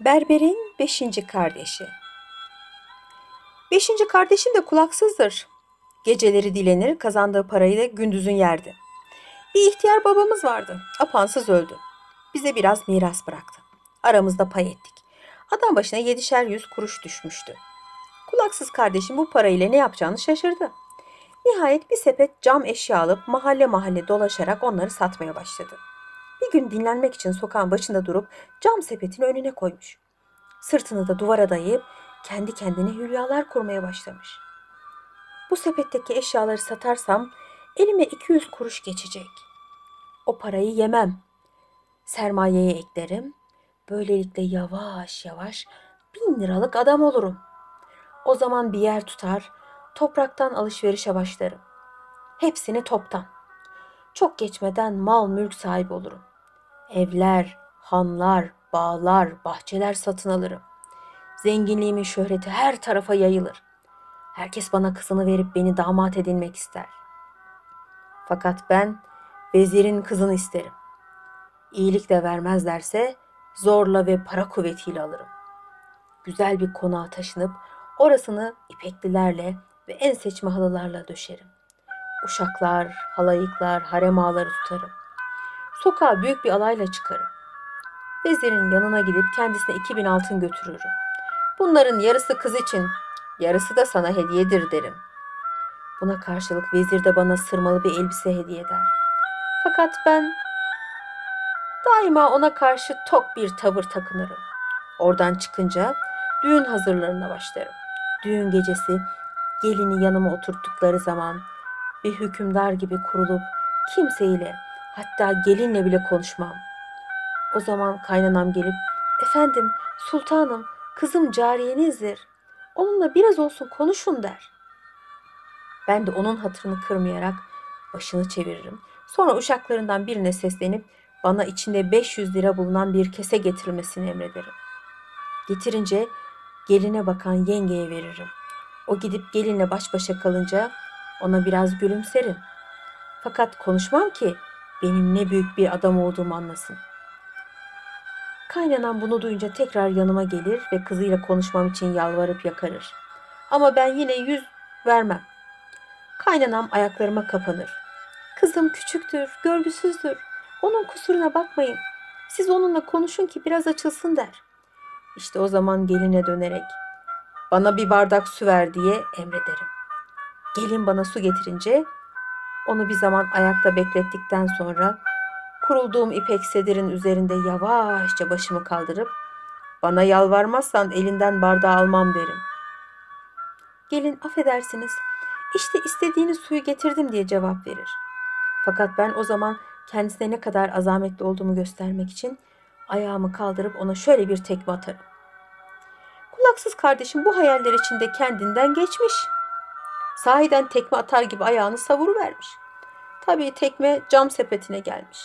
Berberin beşinci kardeşi. Beşinci kardeşim de kulaksızdır. Geceleri dilenir, kazandığı parayı da gündüzün yerdi. Bir ihtiyar babamız vardı. Apansız öldü. Bize biraz miras bıraktı. Aramızda pay ettik. Adam başına yedişer yüz kuruş düşmüştü. Kulaksız kardeşim bu parayla ne yapacağını şaşırdı. Nihayet bir sepet cam eşya alıp mahalle mahalle dolaşarak onları satmaya başladı. Bir gün dinlenmek için sokağın başında durup cam sepetin önüne koymuş. Sırtını da duvara dayayıp kendi kendine hülyalar kurmaya başlamış. Bu sepetteki eşyaları satarsam elime 200 kuruş geçecek. O parayı yemem. Sermayeye eklerim. Böylelikle yavaş yavaş bin liralık adam olurum. O zaman bir yer tutar, topraktan alışverişe başlarım. Hepsini toptan. Çok geçmeden mal mülk sahibi olurum. Evler, hanlar, bağlar, bahçeler satın alırım. Zenginliğimin şöhreti her tarafa yayılır. Herkes bana kızını verip beni damat edinmek ister. Fakat ben vezirin kızını isterim. İyilik de vermezlerse zorla ve para kuvvetiyle alırım. Güzel bir konağa taşınıp orasını ipeklilerle ve en seçme halılarla döşerim. Uşaklar, halayıklar, harem ağaları tutarım. Sokağa büyük bir alayla çıkarım. Vezirin yanına gidip kendisine 2000 altın götürürüm. Bunların yarısı kız için, yarısı da sana hediyedir derim. Buna karşılık vezir de bana sırmalı bir elbise hediye eder. Fakat ben daima ona karşı tok bir tavır takınırım. Oradan çıkınca düğün hazırlarına başlarım. Düğün gecesi gelini yanıma oturttukları zaman bir hükümdar gibi kurulup kimseyle hatta gelinle bile konuşmam. O zaman kaynanam gelip efendim sultanım kızım cariyenizdir. Onunla biraz olsun konuşun der. Ben de onun hatırını kırmayarak başını çeviririm. Sonra uşaklarından birine seslenip bana içinde 500 lira bulunan bir kese getirilmesini emrederim. Getirince geline bakan yengeye veririm. O gidip gelinle baş başa kalınca ona biraz gülümserim. Fakat konuşmam ki benim ne büyük bir adam olduğumu anlasın. Kaynanam bunu duyunca tekrar yanıma gelir ve kızıyla konuşmam için yalvarıp yakarır. Ama ben yine yüz vermem. Kaynanam ayaklarıma kapanır. Kızım küçüktür, görgüsüzdür. Onun kusuruna bakmayın. Siz onunla konuşun ki biraz açılsın der. İşte o zaman geline dönerek bana bir bardak su ver diye emrederim. Gelin bana su getirince onu bir zaman ayakta beklettikten sonra kurulduğum ipek sedirin üzerinde yavaşça başımı kaldırıp bana yalvarmazsan elinden bardağı almam derim. Gelin affedersiniz işte istediğiniz suyu getirdim diye cevap verir. Fakat ben o zaman kendisine ne kadar azametli olduğumu göstermek için ayağımı kaldırıp ona şöyle bir tekme atarım. Kulaksız kardeşim bu hayaller içinde kendinden geçmiş. Sahiden tekme atar gibi ayağını savuruvermiş. Tabii tekme cam sepetine gelmiş.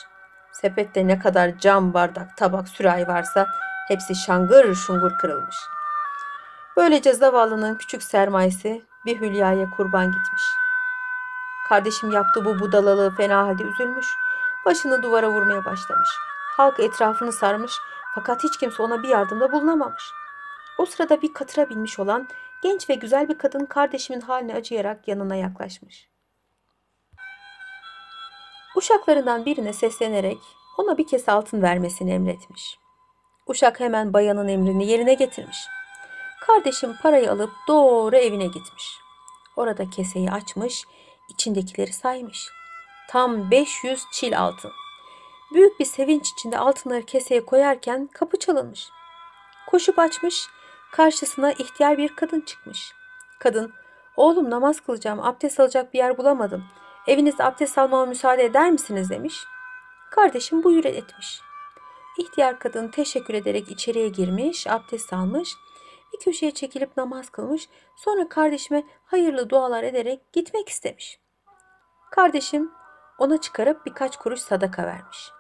Sepette ne kadar cam, bardak, tabak, sürahi varsa hepsi şangır şungur kırılmış. Böylece zavallının küçük sermayesi bir hülyaya kurban gitmiş. Kardeşim yaptığı bu budalalığı fena halde üzülmüş. Başını duvara vurmaya başlamış. Halk etrafını sarmış fakat hiç kimse ona bir yardımda bulunamamış. O sırada bir katıra binmiş olan genç ve güzel bir kadın kardeşimin haline acıyarak yanına yaklaşmış. Uşaklarından birine seslenerek ona bir kese altın vermesini emretmiş. Uşak hemen bayanın emrini yerine getirmiş. Kardeşim parayı alıp doğru evine gitmiş. Orada keseyi açmış, içindekileri saymış. Tam 500 çil altın. Büyük bir sevinç içinde altınları keseye koyarken kapı çalınmış. Koşup açmış, karşısına ihtiyar bir kadın çıkmış. Kadın, oğlum namaz kılacağım, abdest alacak bir yer bulamadım. Evinizde abdest almama müsaade eder misiniz demiş. Kardeşim buyur etmiş. İhtiyar kadın teşekkür ederek içeriye girmiş, abdest almış, bir köşeye çekilip namaz kılmış, sonra kardeşime hayırlı dualar ederek gitmek istemiş. Kardeşim ona çıkarıp birkaç kuruş sadaka vermiş.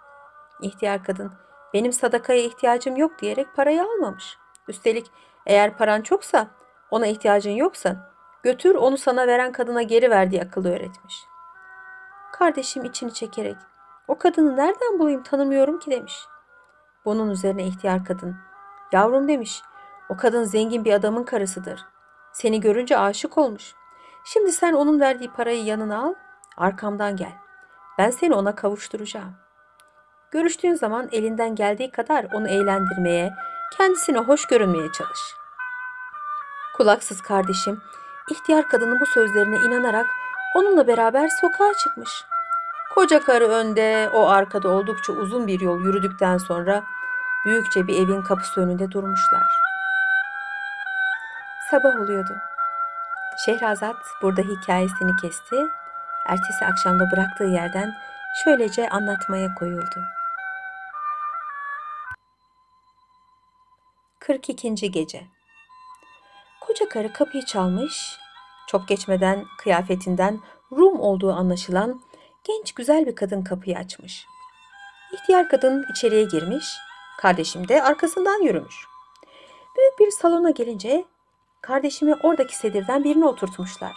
İhtiyar kadın, benim sadakaya ihtiyacım yok diyerek parayı almamış. Üstelik eğer paran çoksa, ona ihtiyacın yoksa götür onu sana veren kadına geri ver diye akıl öğretmiş. Kardeşim içini çekerek o kadını nereden bulayım tanımıyorum ki demiş. Bunun üzerine ihtiyar kadın Yavrum demiş, o kadın zengin bir adamın karısıdır. Seni görünce aşık olmuş. Şimdi sen onun verdiği parayı yanına al, arkamdan gel. Ben seni ona kavuşturacağım. Görüştüğün zaman elinden geldiği kadar onu eğlendirmeye, kendisine hoş görünmeye çalış. Kulaksız kardeşim, ihtiyar kadının bu sözlerine inanarak onunla beraber sokağa çıkmış. Koca karı önde, o arkada oldukça uzun bir yol yürüdükten sonra büyükçe bir evin kapısı önünde durmuşlar. Sabah oluyordu. Şehrazat burada hikayesini kesti. Ertesi akşamda bıraktığı yerden şöylece anlatmaya koyuldu. 42. Gece Koca karı kapıyı çalmış. Çok geçmeden kıyafetinden Rum olduğu anlaşılan genç güzel bir kadın kapıyı açmış. İhtiyar kadın içeriye girmiş, kardeşim de arkasından yürümüş. Büyük bir salona gelince kardeşimi oradaki sedirden birine oturtmuşlar.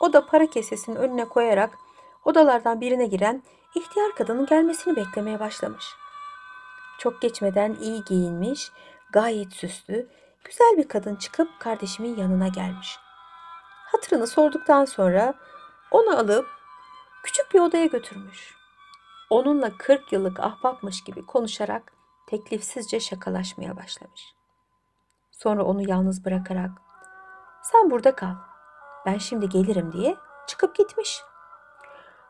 O da para kesesinin önüne koyarak odalardan birine giren ihtiyar kadının gelmesini beklemeye başlamış. Çok geçmeden iyi giyinmiş, gayet süslü, güzel bir kadın çıkıp kardeşimin yanına gelmiş. Hatırını sorduktan sonra onu alıp küçük bir odaya götürmüş. Onunla 40 yıllık ahbapmış gibi konuşarak teklifsizce şakalaşmaya başlamış. Sonra onu yalnız bırakarak sen burada kal. Ben şimdi gelirim diye çıkıp gitmiş.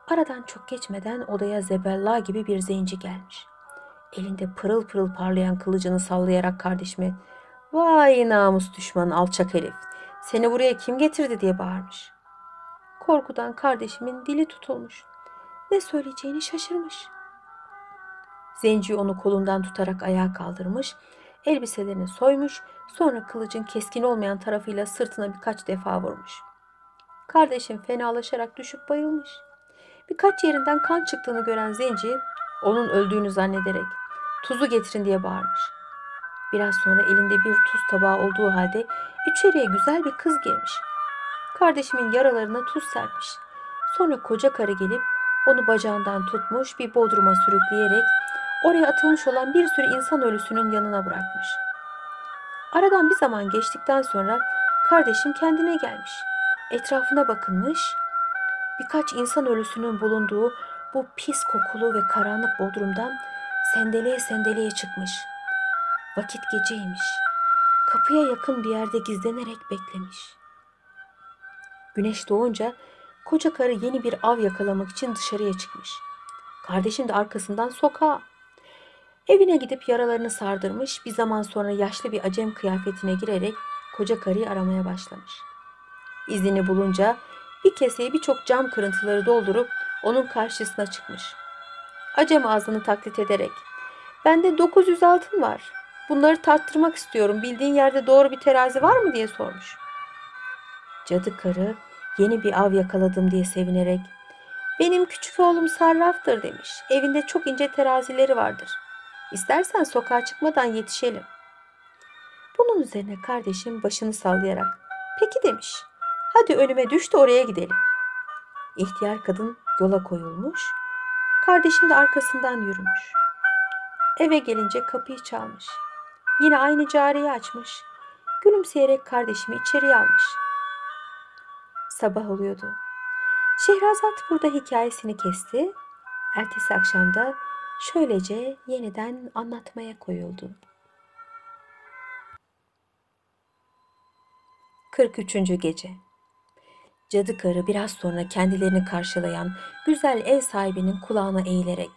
Aradan çok geçmeden odaya Zebella gibi bir zenci gelmiş. Elinde pırıl pırıl parlayan kılıcını sallayarak kardeşime Vay namus düşmanı alçak herif. Seni buraya kim getirdi diye bağırmış. Korkudan kardeşimin dili tutulmuş. Ne söyleyeceğini şaşırmış. Zenci onu kolundan tutarak ayağa kaldırmış, elbiselerini soymuş, sonra kılıcın keskin olmayan tarafıyla sırtına birkaç defa vurmuş. Kardeşim fenalaşarak düşüp bayılmış. Birkaç yerinden kan çıktığını gören zenci onun öldüğünü zannederek tuzu getirin diye bağırmış. Biraz sonra elinde bir tuz tabağı olduğu halde içeriye güzel bir kız girmiş. Kardeşimin yaralarına tuz serpmiş. Sonra koca karı gelip onu bacağından tutmuş bir bodruma sürükleyerek oraya atılmış olan bir sürü insan ölüsünün yanına bırakmış. Aradan bir zaman geçtikten sonra kardeşim kendine gelmiş. Etrafına bakınmış. Birkaç insan ölüsünün bulunduğu bu pis kokulu ve karanlık bodrumdan sendeleye sendeleye çıkmış. Vakit geceymiş. Kapıya yakın bir yerde gizlenerek beklemiş. Güneş doğunca koca karı yeni bir av yakalamak için dışarıya çıkmış. Kardeşim de arkasından sokağa. Evine gidip yaralarını sardırmış, bir zaman sonra yaşlı bir acem kıyafetine girerek koca karıyı aramaya başlamış. İzini bulunca bir keseye birçok cam kırıntıları doldurup onun karşısına çıkmış. Acem ağzını taklit ederek Bende 900 altın var. Bunları tarttırmak istiyorum. Bildiğin yerde doğru bir terazi var mı diye sormuş. Cadı karı yeni bir av yakaladım diye sevinerek benim küçük oğlum sarraftır demiş. Evinde çok ince terazileri vardır. İstersen sokağa çıkmadan yetişelim. Bunun üzerine kardeşim başını sallayarak peki demiş. Hadi önüme düş de oraya gidelim. İhtiyar kadın yola koyulmuş. Kardeşim de arkasından yürümüş. Eve gelince kapıyı çalmış. Yine aynı cariyi açmış. Gülümseyerek kardeşimi içeriye almış. Sabah oluyordu. Şehrazat burada hikayesini kesti. Ertesi akşamda şöylece yeniden anlatmaya koyuldu. 43. Gece Cadı karı biraz sonra kendilerini karşılayan güzel ev sahibinin kulağına eğilerek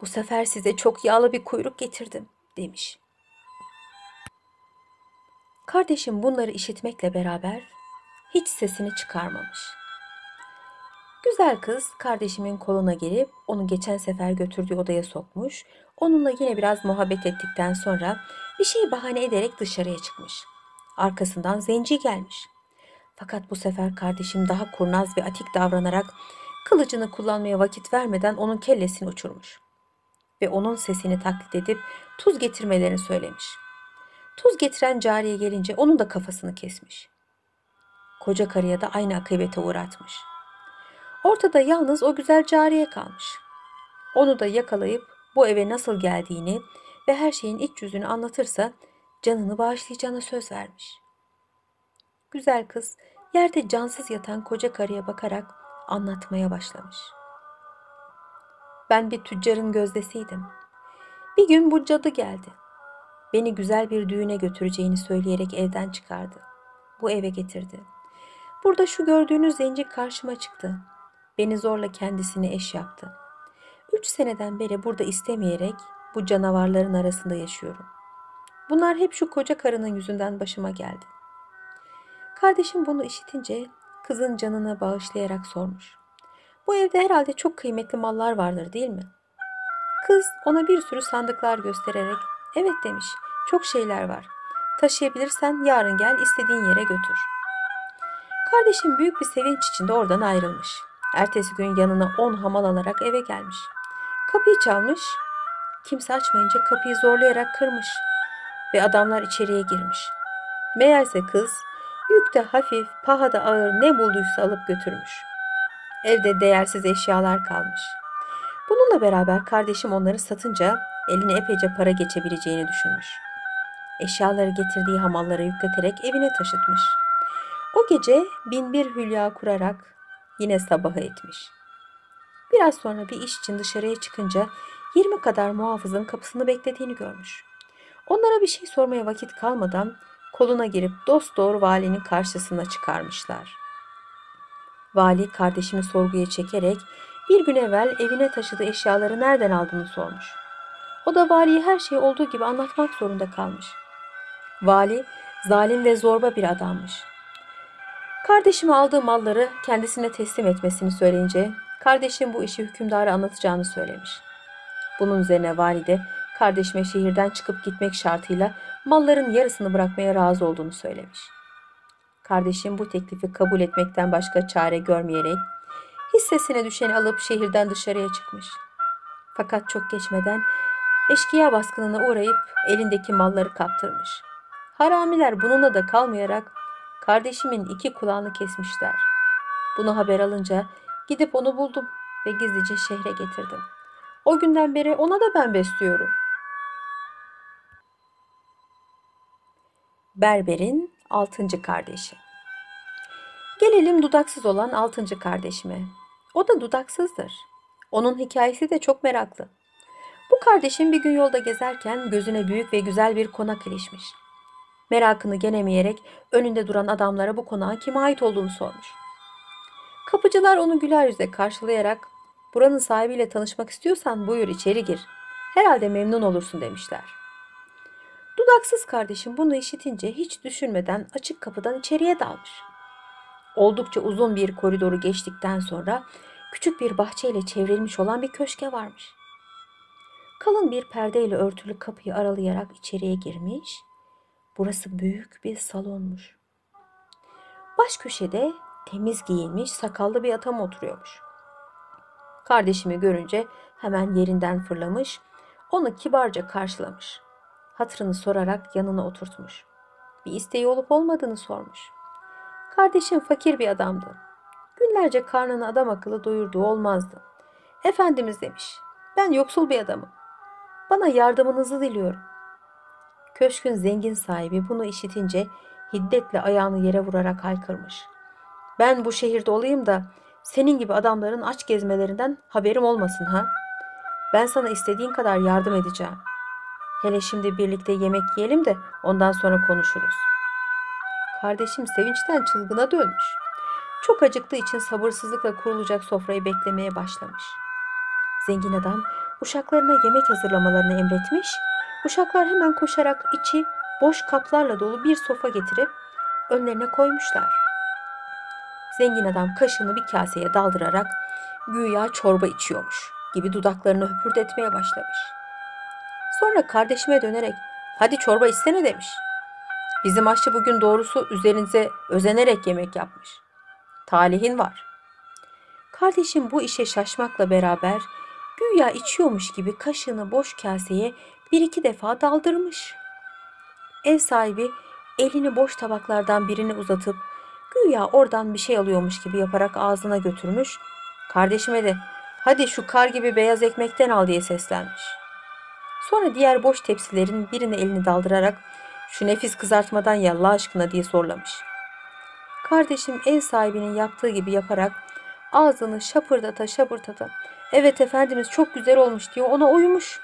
bu sefer size çok yağlı bir kuyruk getirdim demiş. Kardeşim bunları işitmekle beraber hiç sesini çıkarmamış. Güzel kız kardeşimin koluna gelip onu geçen sefer götürdüğü odaya sokmuş. Onunla yine biraz muhabbet ettikten sonra bir şey bahane ederek dışarıya çıkmış. Arkasından zenci gelmiş. Fakat bu sefer kardeşim daha kurnaz ve atik davranarak kılıcını kullanmaya vakit vermeden onun kellesini uçurmuş. Ve onun sesini taklit edip tuz getirmelerini söylemiş. Tuz getiren cariye gelince onun da kafasını kesmiş. Koca karıya da aynı akıbete uğratmış. Ortada yalnız o güzel cariye kalmış. Onu da yakalayıp bu eve nasıl geldiğini ve her şeyin iç yüzünü anlatırsa canını bağışlayacağına söz vermiş. Güzel kız yerde cansız yatan koca karıya bakarak anlatmaya başlamış. Ben bir tüccarın gözdesiydim. Bir gün bu cadı geldi. Beni güzel bir düğüne götüreceğini söyleyerek evden çıkardı. Bu eve getirdi. Burada şu gördüğünüz zenci karşıma çıktı. Beni zorla kendisine eş yaptı. Üç seneden beri burada istemeyerek bu canavarların arasında yaşıyorum. Bunlar hep şu koca karının yüzünden başıma geldi. Kardeşim bunu işitince kızın canını bağışlayarak sormuş. Bu evde herhalde çok kıymetli mallar vardır değil mi? Kız ona bir sürü sandıklar göstererek evet demiş çok şeyler var. Taşıyabilirsen yarın gel istediğin yere götür. Kardeşim büyük bir sevinç içinde oradan ayrılmış. Ertesi gün yanına on hamal alarak eve gelmiş. Kapıyı çalmış. Kimse açmayınca kapıyı zorlayarak kırmış. Ve adamlar içeriye girmiş. Meğerse kız yükte hafif, pahada ağır ne bulduysa alıp götürmüş. Evde değersiz eşyalar kalmış. Bununla beraber kardeşim onları satınca eline epeyce para geçebileceğini düşünmüş. Eşyaları getirdiği hamallara yükleterek evine taşıtmış. O gece bin bir hülya kurarak yine sabahı etmiş. Biraz sonra bir iş için dışarıya çıkınca 20 kadar muhafızın kapısını beklediğini görmüş. Onlara bir şey sormaya vakit kalmadan koluna girip dost doğru valinin karşısına çıkarmışlar. Vali kardeşini sorguya çekerek bir gün evvel evine taşıdığı eşyaları nereden aldığını sormuş. O da valiye her şeyi olduğu gibi anlatmak zorunda kalmış. Vali zalim ve zorba bir adammış. Kardeşime aldığı malları kendisine teslim etmesini söyleyince kardeşim bu işi hükümdara anlatacağını söylemiş. Bunun üzerine valide kardeşime şehirden çıkıp gitmek şartıyla malların yarısını bırakmaya razı olduğunu söylemiş. Kardeşim bu teklifi kabul etmekten başka çare görmeyerek hissesine düşeni alıp şehirden dışarıya çıkmış. Fakat çok geçmeden eşkıya baskınına uğrayıp elindeki malları kaptırmış. Haramiler bununla da kalmayarak kardeşimin iki kulağını kesmişler. Bunu haber alınca gidip onu buldum ve gizlice şehre getirdim. O günden beri ona da ben besliyorum. Berber'in altıncı kardeşi. Gelelim dudaksız olan altıncı kardeşime. O da dudaksızdır. Onun hikayesi de çok meraklı. Bu kardeşim bir gün yolda gezerken gözüne büyük ve güzel bir konak ilişmiş. Merakını genemeyerek önünde duran adamlara bu konağın kime ait olduğunu sormuş. Kapıcılar onu güler yüzle karşılayarak buranın sahibiyle tanışmak istiyorsan buyur içeri gir. Herhalde memnun olursun demişler. Dudaksız kardeşim bunu işitince hiç düşünmeden açık kapıdan içeriye dalmış. Oldukça uzun bir koridoru geçtikten sonra küçük bir bahçeyle çevrilmiş olan bir köşke varmış. Kalın bir perdeyle örtülü kapıyı aralayarak içeriye girmiş. Burası büyük bir salonmuş. Baş köşede temiz giyinmiş sakallı bir adam oturuyormuş. Kardeşimi görünce hemen yerinden fırlamış, onu kibarca karşılamış. Hatırını sorarak yanına oturtmuş. Bir isteği olup olmadığını sormuş. Kardeşim fakir bir adamdı. Günlerce karnını adam akıllı doyurduğu olmazdı. Efendimiz demiş, ben yoksul bir adamım. Bana yardımınızı diliyorum. Köşkün zengin sahibi bunu işitince hiddetle ayağını yere vurarak haykırmış. Ben bu şehirde olayım da senin gibi adamların aç gezmelerinden haberim olmasın ha. Ben sana istediğin kadar yardım edeceğim. Hele şimdi birlikte yemek yiyelim de ondan sonra konuşuruz. Kardeşim sevinçten çılgına dönmüş. Çok acıktığı için sabırsızlıkla kurulacak sofrayı beklemeye başlamış. Zengin adam uşaklarına yemek hazırlamalarını emretmiş. Uşaklar hemen koşarak içi boş kaplarla dolu bir sofa getirip önlerine koymuşlar. Zengin adam kaşığını bir kaseye daldırarak güya çorba içiyormuş gibi dudaklarını höpürdetmeye başlamış. Sonra kardeşime dönerek hadi çorba içsene demiş. Bizim aşçı bugün doğrusu üzerinize özenerek yemek yapmış. Talihin var. Kardeşim bu işe şaşmakla beraber güya içiyormuş gibi kaşığını boş kaseye bir iki defa daldırmış. Ev sahibi elini boş tabaklardan birini uzatıp güya oradan bir şey alıyormuş gibi yaparak ağzına götürmüş. Kardeşime de hadi şu kar gibi beyaz ekmekten al diye seslenmiş. Sonra diğer boş tepsilerin birine elini daldırarak Şu nefis kızartmadan ya Allah aşkına diye sorlamış. Kardeşim ev sahibinin yaptığı gibi yaparak ağzını şapırdata şapırdata evet efendimiz çok güzel olmuş diyor ona uyumuş.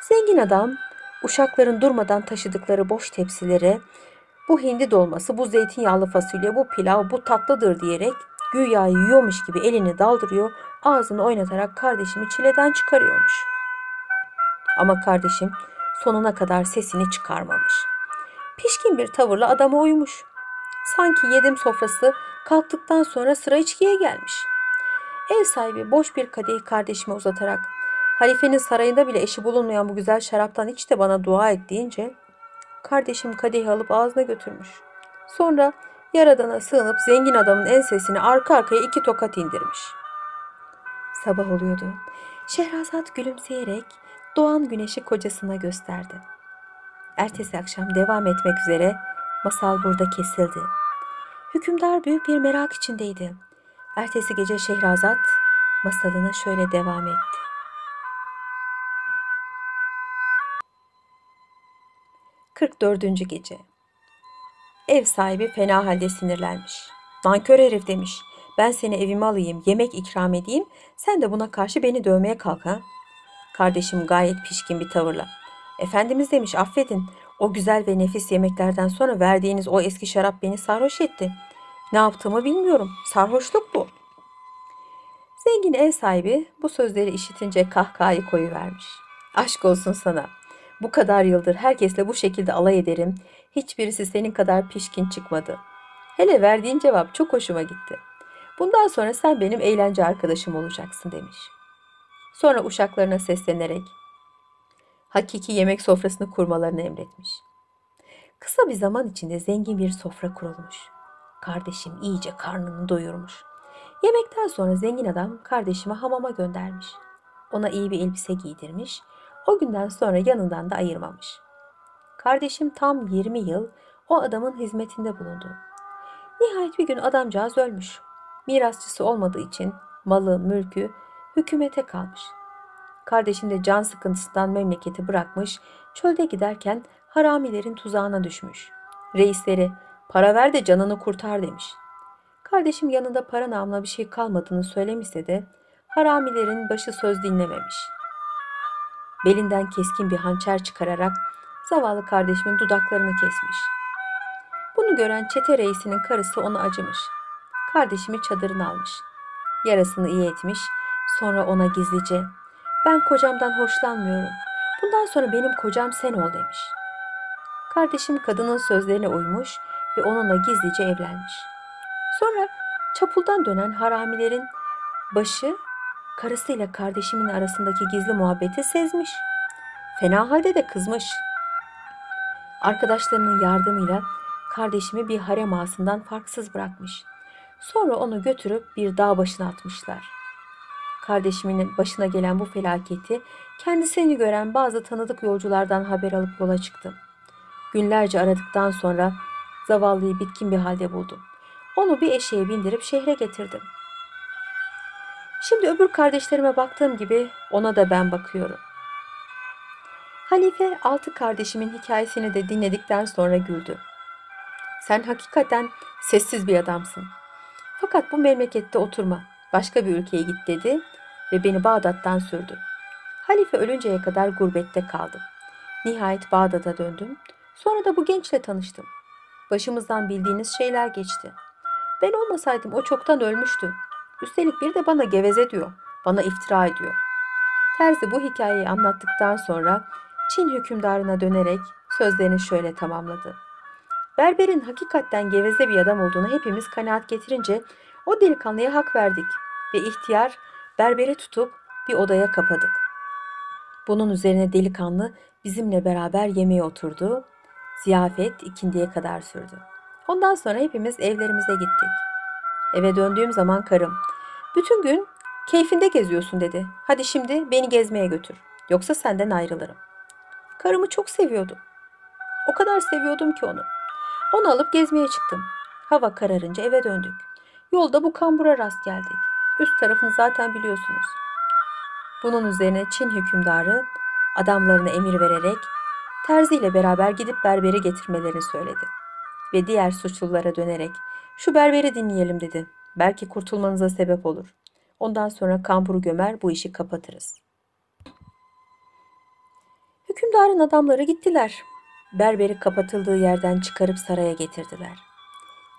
Zengin adam uşakların durmadan taşıdıkları boş tepsilere bu hindi dolması, bu zeytinyağlı fasulye, bu pilav, bu tatlıdır diyerek güya yiyormuş gibi elini daldırıyor, ağzını oynatarak kardeşimi çileden çıkarıyormuş. Ama kardeşim sonuna kadar sesini çıkarmamış. Pişkin bir tavırla adama uymuş. Sanki yedim sofrası kalktıktan sonra sıra içkiye gelmiş. Ev sahibi boş bir kadehi kardeşime uzatarak halifenin sarayında bile eşi bulunmayan bu güzel şaraptan iç de bana dua et deyince kardeşim kadehi alıp ağzına götürmüş. Sonra yaradana sığınıp zengin adamın ensesine arka arkaya iki tokat indirmiş. Sabah oluyordu. Şehrazat gülümseyerek doğan güneşi kocasına gösterdi. Ertesi akşam devam etmek üzere masal burada kesildi. Hükümdar büyük bir merak içindeydi. Ertesi gece Şehrazat masalına şöyle devam etti. Kırk dördüncü gece. Ev sahibi fena halde sinirlenmiş. Nankör herif demiş. Ben seni evime alayım, yemek ikram edeyim. Sen de buna karşı beni dövmeye kalk ha. Kardeşim gayet pişkin bir tavırla. Efendimiz demiş affedin. O güzel ve nefis yemeklerden sonra verdiğiniz o eski şarap beni sarhoş etti. Ne yaptığımı bilmiyorum. Sarhoşluk bu. Zengin ev sahibi bu sözleri işitince kahkahayı koyuvermiş. Aşk olsun sana. Bu kadar yıldır herkesle bu şekilde alay ederim. Hiçbirisi senin kadar pişkin çıkmadı. Hele verdiğin cevap çok hoşuma gitti. Bundan sonra sen benim eğlence arkadaşım olacaksın demiş. Sonra uşaklarına seslenerek hakiki yemek sofrasını kurmalarını emretmiş. Kısa bir zaman içinde zengin bir sofra kurulmuş. Kardeşim iyice karnını doyurmuş. Yemekten sonra zengin adam kardeşimi hamama göndermiş. Ona iyi bir elbise giydirmiş. O günden sonra yanından da ayırmamış. Kardeşim tam 20 yıl o adamın hizmetinde bulundu. Nihayet bir gün adamcağız ölmüş. Mirasçısı olmadığı için malı, mülkü hükümete kalmış. Kardeşim de can sıkıntısından memleketi bırakmış, çölde giderken haramilerin tuzağına düşmüş. Reisleri para ver de canını kurtar demiş. Kardeşim yanında para namına bir şey kalmadığını söylemişse de haramilerin başı söz dinlememiş. Belinden keskin bir hançer çıkararak zavallı kardeşimin dudaklarını kesmiş. Bunu gören çete reisinin karısı ona acımış. Kardeşimi çadırına almış. Yarasını iyi etmiş. Sonra ona gizlice ben kocamdan hoşlanmıyorum. Bundan sonra benim kocam sen ol demiş. Kardeşim kadının sözlerine uymuş ve onunla gizlice evlenmiş. Sonra çapuldan dönen haramilerin başı karısıyla kardeşimin arasındaki gizli muhabbeti sezmiş. Fena halde de kızmış. Arkadaşlarının yardımıyla kardeşimi bir harem ağasından farksız bırakmış. Sonra onu götürüp bir dağ başına atmışlar. Kardeşimin başına gelen bu felaketi kendisini gören bazı tanıdık yolculardan haber alıp yola çıktım. Günlerce aradıktan sonra zavallıyı bitkin bir halde buldum. Onu bir eşeğe bindirip şehre getirdim. Şimdi öbür kardeşlerime baktığım gibi ona da ben bakıyorum. Halife altı kardeşimin hikayesini de dinledikten sonra güldü. Sen hakikaten sessiz bir adamsın. Fakat bu memlekette oturma. Başka bir ülkeye git dedi ve beni Bağdat'tan sürdü. Halife ölünceye kadar gurbette kaldım. Nihayet Bağdat'a döndüm. Sonra da bu gençle tanıştım. Başımızdan bildiğiniz şeyler geçti. Ben olmasaydım o çoktan ölmüştü. Üstelik bir de bana geveze diyor. Bana iftira ediyor. Terzi bu hikayeyi anlattıktan sonra Çin hükümdarına dönerek sözlerini şöyle tamamladı. Berberin hakikatten geveze bir adam olduğunu hepimiz kanaat getirince o delikanlıya hak verdik ve ihtiyar berberi tutup bir odaya kapadık. Bunun üzerine delikanlı bizimle beraber yemeğe oturdu. Ziyafet ikindiye kadar sürdü. Ondan sonra hepimiz evlerimize gittik. Eve döndüğüm zaman karım, bütün gün keyfinde geziyorsun dedi. Hadi şimdi beni gezmeye götür. Yoksa senden ayrılırım. Karımı çok seviyordum. O kadar seviyordum ki onu. Onu alıp gezmeye çıktım. Hava kararınca eve döndük. Yolda bu kambura rast geldik. Üst tarafını zaten biliyorsunuz. Bunun üzerine Çin hükümdarı adamlarına emir vererek Terzi ile beraber gidip berberi getirmelerini söyledi. Ve diğer suçlulara dönerek şu berberi dinleyelim dedi. Belki kurtulmanıza sebep olur. Ondan sonra kamburu gömer bu işi kapatırız. Hükümdarın adamları gittiler. Berberi kapatıldığı yerden çıkarıp saraya getirdiler.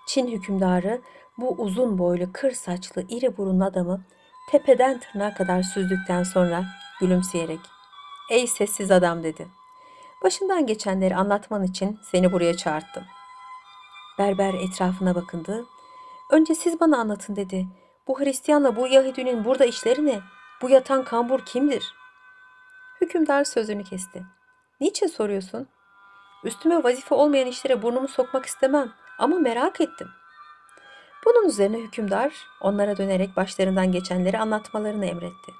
Çin hükümdarı bu uzun boylu kır saçlı iri burunlu adamı tepeden tırnağa kadar süzdükten sonra gülümseyerek ''Ey sessiz adam'' dedi. ''Başından geçenleri anlatman için seni buraya çağırttım.'' Berber etrafına bakındı. ''Önce siz bana anlatın'' dedi. ''Bu Hristiyanla bu Yahudinin burada işleri ne? Bu yatan kambur kimdir?'' Hükümdar sözünü kesti. ''Niçin soruyorsun?'' Üstüme vazife olmayan işlere burnumu sokmak istemem ama merak ettim. Bunun üzerine hükümdar onlara dönerek başlarından geçenleri anlatmalarını emretti.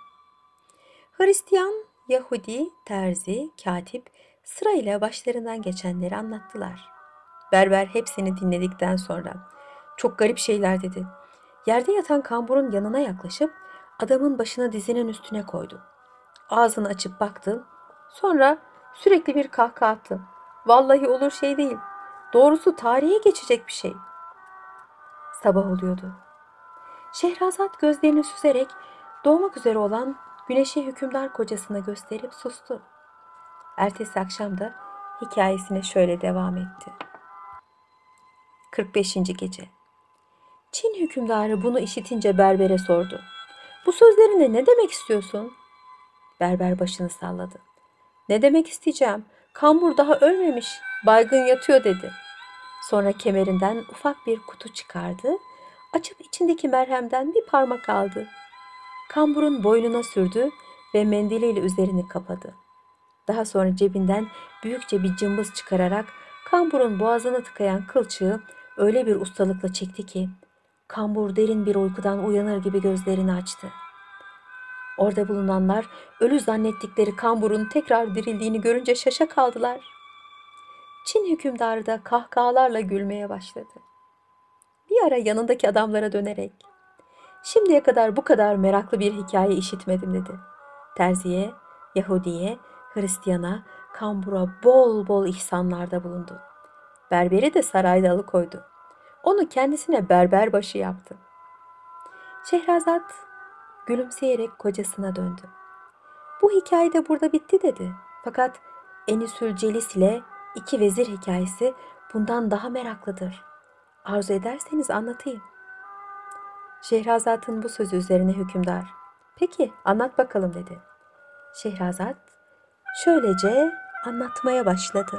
Hristiyan, Yahudi, terzi, katip sırayla başlarından geçenleri anlattılar. Berber hepsini dinledikten sonra çok garip şeyler dedi. Yerde yatan kamburun yanına yaklaşıp adamın başını dizinin üstüne koydu. Ağzını açıp baktı. Sonra sürekli bir kahkaha attı. Vallahi olur şey değil. Doğrusu tarihe geçecek bir şey. Sabah oluyordu. Şehrazat gözlerini süzerek doğmak üzere olan güneşi hükümdar kocasına gösterip sustu. Ertesi akşam da hikayesine şöyle devam etti. 45. Gece Çin hükümdarı bunu işitince berbere sordu. Bu sözlerine ne demek istiyorsun? Berber başını salladı. Ne demek isteyeceğim? Kambur daha ölmemiş, baygın yatıyor dedi. Sonra kemerinden ufak bir kutu çıkardı, açıp içindeki merhemden bir parmak aldı. Kamburun boynuna sürdü ve mendiliyle üzerini kapadı. Daha sonra cebinden büyükçe bir cımbız çıkararak kamburun boğazına tıkayan kılçığı öyle bir ustalıkla çekti ki kambur derin bir uykudan uyanır gibi gözlerini açtı. Orada bulunanlar ölü zannettikleri kamburun tekrar dirildiğini görünce şaşa kaldılar. Çin hükümdarı da kahkahalarla gülmeye başladı. Bir ara yanındaki adamlara dönerek Şimdiye kadar bu kadar meraklı bir hikaye işitmedim dedi. Terziye, Yahudiye, Hristiyana, kambura bol bol ihsanlarda bulundu. Berberi de sarayda alıkoydu. Onu kendisine berber başı yaptı. Şehrazat gülümseyerek kocasına döndü. Bu hikaye de burada bitti dedi. Fakat Enisül Celis ile iki vezir hikayesi bundan daha meraklıdır. Arzu ederseniz anlatayım. Şehrazat'ın bu sözü üzerine hükümdar, peki anlat bakalım dedi. Şehrazat şöylece anlatmaya başladı.